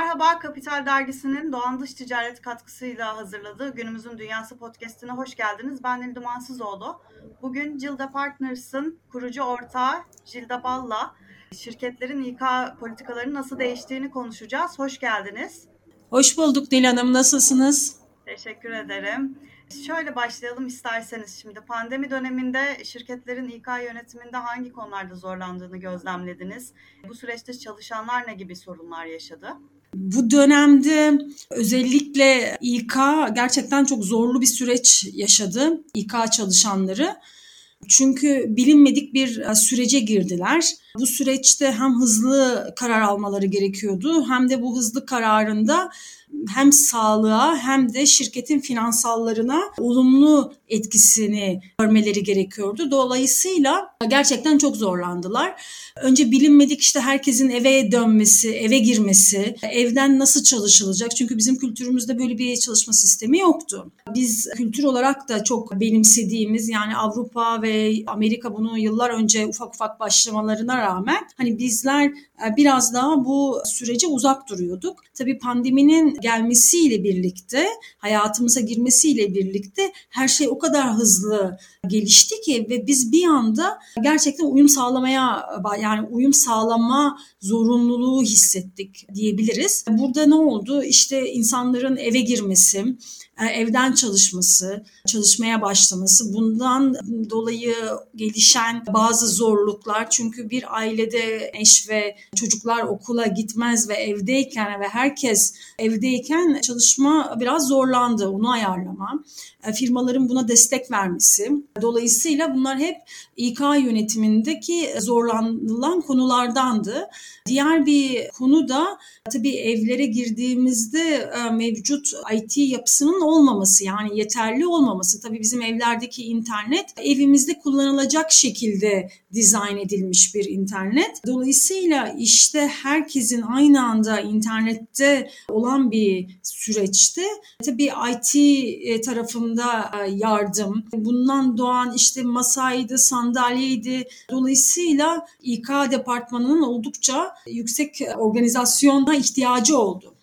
Merhaba, Kapital Dergisi'nin Doğan Dış Ticaret katkısıyla hazırladığı Günümüzün Dünyası podcastine hoş geldiniz. Ben Nil Dumansızoğlu. Bugün Cilda Partners'ın kurucu ortağı Cilda Balla şirketlerin İK politikalarının nasıl değiştiğini konuşacağız. Hoş geldiniz. Hoş bulduk Nil Hanım, nasılsınız? Teşekkür ederim. Şöyle başlayalım isterseniz şimdi. Pandemi döneminde şirketlerin İK yönetiminde hangi konularda zorlandığını gözlemlediniz? Bu süreçte çalışanlar ne gibi sorunlar yaşadı? Bu dönemde özellikle İK gerçekten çok zorlu bir süreç yaşadı İK çalışanları. Çünkü bilinmedik bir sürece girdiler. Bu süreçte hem hızlı karar almaları gerekiyordu hem de bu hızlı kararında hem sağlığa hem de şirketin finansallarına olumlu etkisini görmeleri gerekiyordu. Dolayısıyla gerçekten çok zorlandılar. Önce bilinmedik işte herkesin eve dönmesi, eve girmesi, evden nasıl çalışılacak? Çünkü bizim kültürümüzde böyle bir çalışma sistemi yoktu. Biz kültür olarak da çok benimsediğimiz yani Avrupa ve Amerika bunu yıllar önce ufak ufak başlamalarına rağmen hani bizler e, biraz daha bu sürece uzak duruyorduk. Tabii pandeminin gelmesiyle birlikte, hayatımıza girmesiyle birlikte her şey o kadar hızlı gelişti ki ve biz bir anda gerçekten uyum sağlamaya yani uyum sağlama zorunluluğu hissettik diyebiliriz. Burada ne oldu? İşte insanların eve girmesi, e, evden çalışması, çalışmaya başlaması, bundan dolayı gelişen bazı zorluklar çünkü bir ailede eş ve çocuklar okula gitmez ve evdeyken ve herkes evdeyken çalışma biraz zorlandı onu ayarlama. E, firmaların buna destek vermesi. Dolayısıyla bunlar hep İK yönetimindeki zorlanılan konulardandı. Diğer bir konu da tabii evlere girdiğimizde e, mevcut IT yapısının olmaması yani yeterli olmaması. Tabii bizim evlerdeki internet evimizde kullanılacak şekilde dizayn edilmiş bir internet. Dolayısıyla işte herkesin aynı anda internette olan bir süreçte tabii IT e, tarafında e, yardım, bundan doğan işte masaydı, sandalyeydi. Dolayısıyla İK departmanının oldukça yüksek organizasyona ihtiyacı oldu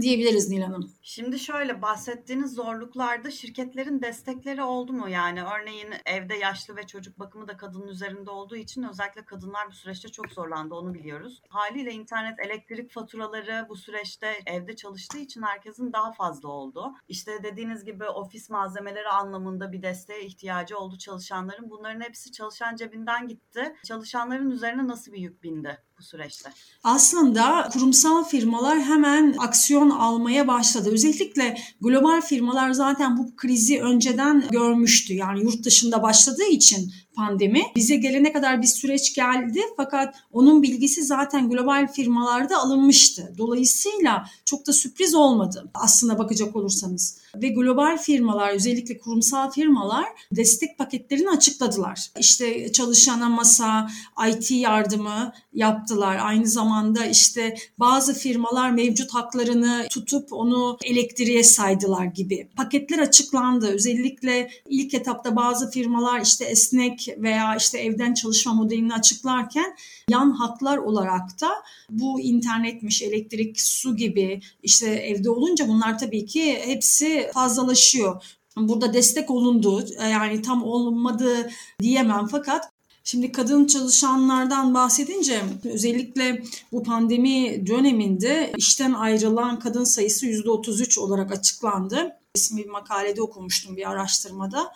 diyebiliriz Nil Hanım. Şimdi şöyle bahsettiğiniz zorluklarda şirketlerin destekleri oldu mu? Yani örneğin evde yaşlı ve çocuk bakımı da kadının üzerinde olduğu için özellikle kadınlar bu süreçte çok zorlandı onu biliyoruz. Haliyle internet, elektrik faturaları bu süreçte evde çalıştığı için herkesin daha fazla oldu. İşte dediğiniz gibi ofis malzemeleri anlamında bir desteğe ihtiyacı oldu çalışanların. Bunların hepsi çalışan cebinden gitti. Çalışanların üzerine nasıl bir yük bindi? Bu süreçte? Aslında kurumsal firmalar hemen aksiyon almaya başladı. Özellikle global firmalar zaten bu krizi önceden görmüştü. Yani yurt dışında başladığı için pandemi. Bize gelene kadar bir süreç geldi fakat onun bilgisi zaten global firmalarda alınmıştı. Dolayısıyla çok da sürpriz olmadı aslında bakacak olursanız. Ve global firmalar özellikle kurumsal firmalar destek paketlerini açıkladılar. İşte çalışana masa, IT yardımı yaptılar. Aynı zamanda işte bazı firmalar mevcut haklarını tutup onu elektriğe saydılar gibi. Paketler açıklandı. Özellikle ilk etapta bazı firmalar işte esnek veya işte evden çalışma modelini açıklarken yan haklar olarak da bu internetmiş, elektrik, su gibi işte evde olunca bunlar tabii ki hepsi fazlalaşıyor. Burada destek olundu yani tam olmadı diyemem fakat Şimdi kadın çalışanlardan bahsedince özellikle bu pandemi döneminde işten ayrılan kadın sayısı %33 olarak açıklandı. İsmi bir makalede okumuştum bir araştırmada.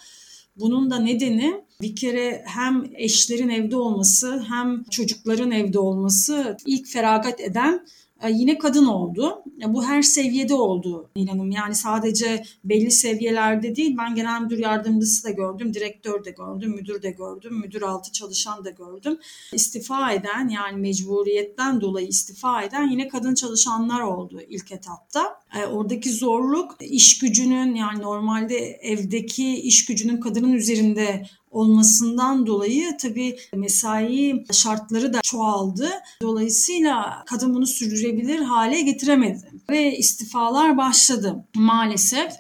Bunun da nedeni bir kere hem eşlerin evde olması hem çocukların evde olması ilk feragat eden yine kadın oldu. Bu her seviyede oldu inanım. Yani sadece belli seviyelerde değil. Ben genel müdür yardımcısı da gördüm, direktör de gördüm, müdür de gördüm, müdür altı çalışan da gördüm. İstifa eden yani mecburiyetten dolayı istifa eden yine kadın çalışanlar oldu ilk etapta. E, oradaki zorluk iş gücünün yani normalde evdeki iş gücünün kadının üzerinde olmasından dolayı tabii mesai şartları da çoğaldı. Dolayısıyla kadın bunu sürdürebilir hale getiremedi ve istifalar başladı maalesef.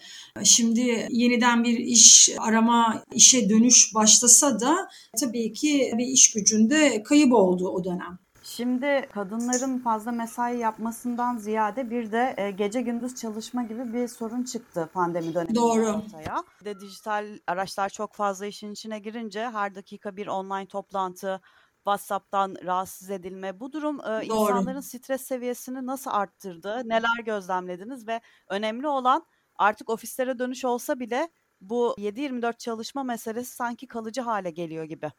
Şimdi yeniden bir iş arama, işe dönüş başlasa da tabii ki bir iş gücünde kayıp oldu o dönem. Şimdi kadınların fazla mesai yapmasından ziyade bir de e, gece gündüz çalışma gibi bir sorun çıktı pandemi döneminde Doğru. ortaya. Bir de dijital araçlar çok fazla işin içine girince her dakika bir online toplantı, WhatsApp'tan rahatsız edilme. Bu durum e, insanların stres seviyesini nasıl arttırdı? Neler gözlemlediniz ve önemli olan artık ofislere dönüş olsa bile bu 7-24 çalışma meselesi sanki kalıcı hale geliyor gibi.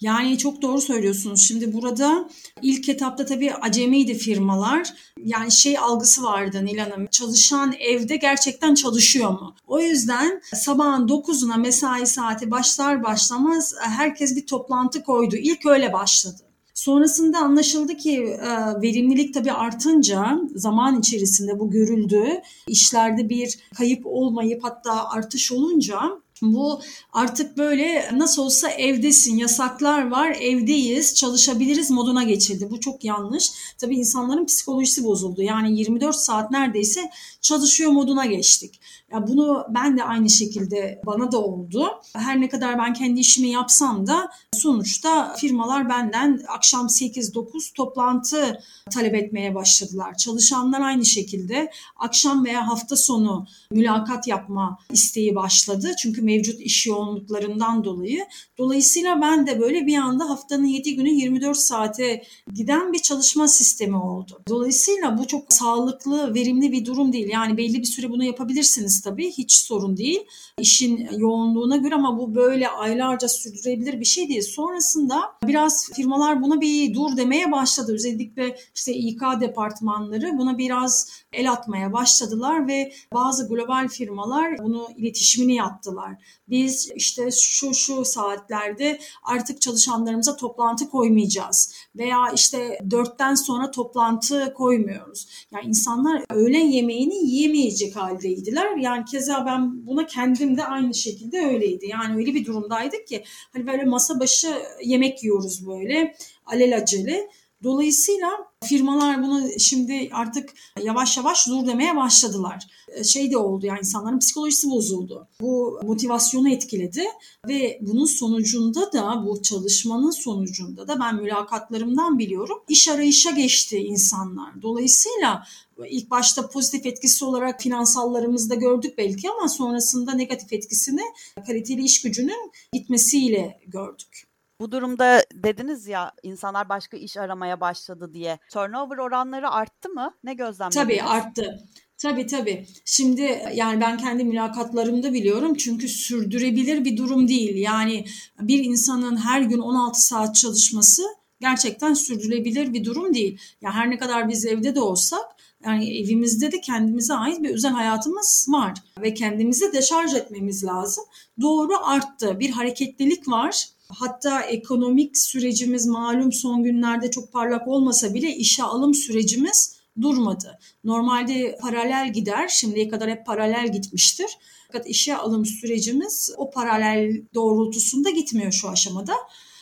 Yani çok doğru söylüyorsunuz. Şimdi burada ilk etapta tabii acemiydi firmalar. Yani şey algısı vardı Nil Hanım. Çalışan evde gerçekten çalışıyor mu? O yüzden sabahın 9'una mesai saati başlar başlamaz herkes bir toplantı koydu. İlk öyle başladı. Sonrasında anlaşıldı ki e, verimlilik tabii artınca zaman içerisinde bu görüldü. İşlerde bir kayıp olmayıp hatta artış olunca bu artık böyle nasıl olsa evdesin, yasaklar var, evdeyiz, çalışabiliriz moduna geçildi. Bu çok yanlış. Tabii insanların psikolojisi bozuldu. Yani 24 saat neredeyse çalışıyor moduna geçtik. Ya bunu ben de aynı şekilde bana da oldu. Her ne kadar ben kendi işimi yapsam da sonuçta firmalar benden akşam 8-9 toplantı talep etmeye başladılar. Çalışanlar aynı şekilde akşam veya hafta sonu mülakat yapma isteği başladı. Çünkü mevcut iş yoğunluklarından dolayı. Dolayısıyla ben de böyle bir anda haftanın 7 günü 24 saate giden bir çalışma sistemi oldu. Dolayısıyla bu çok sağlıklı, verimli bir durum değil. Yani belli bir süre bunu yapabilirsiniz tabii. Hiç sorun değil. İşin yoğunluğuna göre ama bu böyle aylarca sürdürebilir bir şey değil. Sonrasında biraz firmalar buna bir dur demeye başladı. Özellikle işte İK departmanları buna biraz el atmaya başladılar ve bazı global firmalar bunu iletişimini yaptılar. Biz işte şu şu saatlerde artık çalışanlarımıza toplantı koymayacağız veya işte dörtten sonra toplantı koymuyoruz. Yani insanlar öğlen yemeğini yiyemeyecek haldeydiler. Yani keza ben buna kendim de aynı şekilde öyleydi. Yani öyle bir durumdaydık ki hani böyle masa başı yemek yiyoruz böyle alelacele. Dolayısıyla firmalar bunu şimdi artık yavaş yavaş dur demeye başladılar. Şey de oldu yani insanların psikolojisi bozuldu. Bu motivasyonu etkiledi ve bunun sonucunda da bu çalışmanın sonucunda da ben mülakatlarımdan biliyorum iş arayışa geçti insanlar. Dolayısıyla ilk başta pozitif etkisi olarak finansallarımızda gördük belki ama sonrasında negatif etkisini kaliteli iş gücünün gitmesiyle gördük. Bu durumda dediniz ya insanlar başka iş aramaya başladı diye. Turnover oranları arttı mı? Ne gözlemlediniz? Tabii arttı. Tabii tabii. Şimdi yani ben kendi mülakatlarımda biliyorum çünkü sürdürebilir bir durum değil. Yani bir insanın her gün 16 saat çalışması gerçekten sürdürülebilir bir durum değil. Ya her ne kadar biz evde de olsak yani evimizde de kendimize ait bir özel hayatımız var ve kendimizi deşarj etmemiz lazım. Doğru arttı. Bir hareketlilik var Hatta ekonomik sürecimiz malum son günlerde çok parlak olmasa bile işe alım sürecimiz durmadı. Normalde paralel gider, şimdiye kadar hep paralel gitmiştir. Fakat işe alım sürecimiz o paralel doğrultusunda gitmiyor şu aşamada.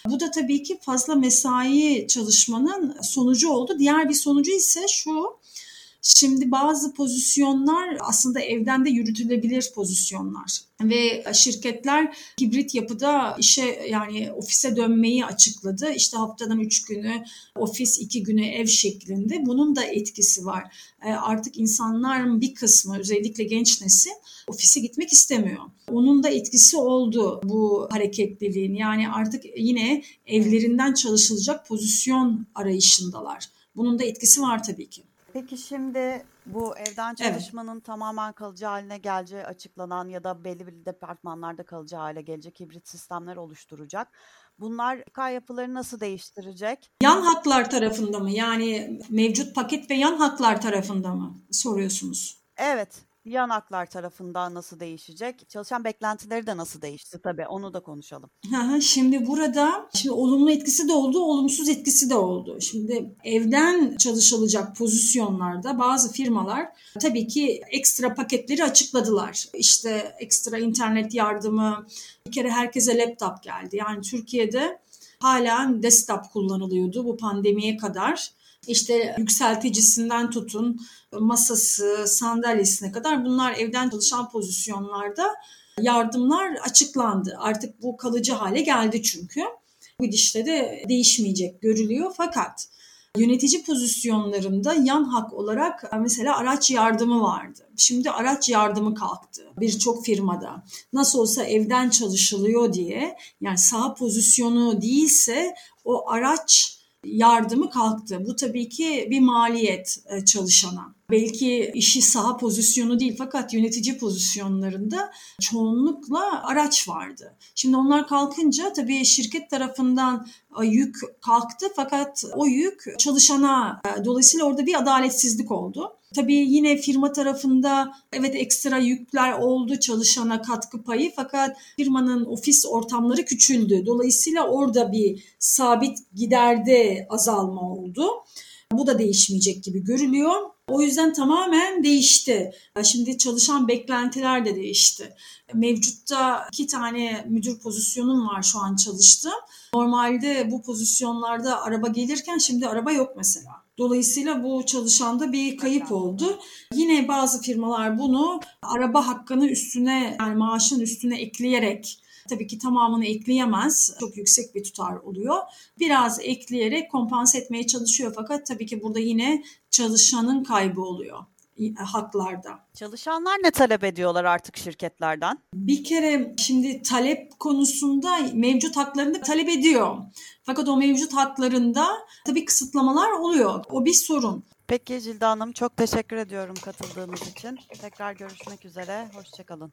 Bu da tabii ki fazla mesai çalışmanın sonucu oldu. Diğer bir sonucu ise şu, Şimdi bazı pozisyonlar aslında evden de yürütülebilir pozisyonlar ve şirketler hibrit yapıda işe yani ofise dönmeyi açıkladı. İşte haftadan üç günü ofis, iki günü ev şeklinde. Bunun da etkisi var. E, artık insanların bir kısmı özellikle genç nesil ofise gitmek istemiyor. Onun da etkisi oldu bu hareketliliğin. Yani artık yine evlerinden çalışılacak pozisyon arayışındalar. Bunun da etkisi var tabii ki. Peki şimdi bu evden çalışmanın evet. tamamen kalıcı haline geleceği açıklanan ya da belli bir departmanlarda kalıcı hale gelecek hibrit sistemler oluşturacak. Bunlar K yapıları nasıl değiştirecek? Yan haklar tarafında mı? Yani mevcut paket ve yan haklar tarafında mı soruyorsunuz? Evet yanaklar tarafından nasıl değişecek? Çalışan beklentileri de nasıl değişti tabii onu da konuşalım. Şimdi burada şimdi olumlu etkisi de oldu, olumsuz etkisi de oldu. Şimdi evden çalışılacak pozisyonlarda bazı firmalar tabii ki ekstra paketleri açıkladılar. İşte ekstra internet yardımı, bir kere herkese laptop geldi. Yani Türkiye'de hala desktop kullanılıyordu bu pandemiye kadar. İşte yükselticisinden tutun masası, sandalyesine kadar bunlar evden çalışan pozisyonlarda yardımlar açıklandı. Artık bu kalıcı hale geldi çünkü. Bu gidişte de değişmeyecek görülüyor fakat yönetici pozisyonlarında yan hak olarak mesela araç yardımı vardı. Şimdi araç yardımı kalktı birçok firmada. Nasıl olsa evden çalışılıyor diye yani sağ pozisyonu değilse o araç yardımı kalktı. Bu tabii ki bir maliyet e, çalışana. Belki işi saha pozisyonu değil fakat yönetici pozisyonlarında çoğunlukla araç vardı. Şimdi onlar kalkınca tabii şirket tarafından yük kalktı fakat o yük çalışana e, dolayısıyla orada bir adaletsizlik oldu. Tabii yine firma tarafında evet ekstra yükler oldu çalışana katkı payı fakat firmanın ofis ortamları küçüldü. Dolayısıyla orada bir sabit giderde azalma oldu. Bu da değişmeyecek gibi görülüyor. O yüzden tamamen değişti. Şimdi çalışan beklentiler de değişti. Mevcutta iki tane müdür pozisyonum var şu an çalıştım. Normalde bu pozisyonlarda araba gelirken şimdi araba yok mesela. Dolayısıyla bu çalışanda bir kayıp oldu. Yine bazı firmalar bunu araba hakkını üstüne yani maaşın üstüne ekleyerek Tabii ki tamamını ekleyemez. Çok yüksek bir tutar oluyor. Biraz ekleyerek kompanse etmeye çalışıyor fakat tabii ki burada yine çalışanın kaybı oluyor haklarda. Çalışanlar ne talep ediyorlar artık şirketlerden? Bir kere şimdi talep konusunda mevcut haklarını talep ediyor. Fakat o mevcut haklarında tabii kısıtlamalar oluyor. O bir sorun. Peki Cilda Hanım çok teşekkür ediyorum katıldığınız için. Tekrar görüşmek üzere. Hoşçakalın.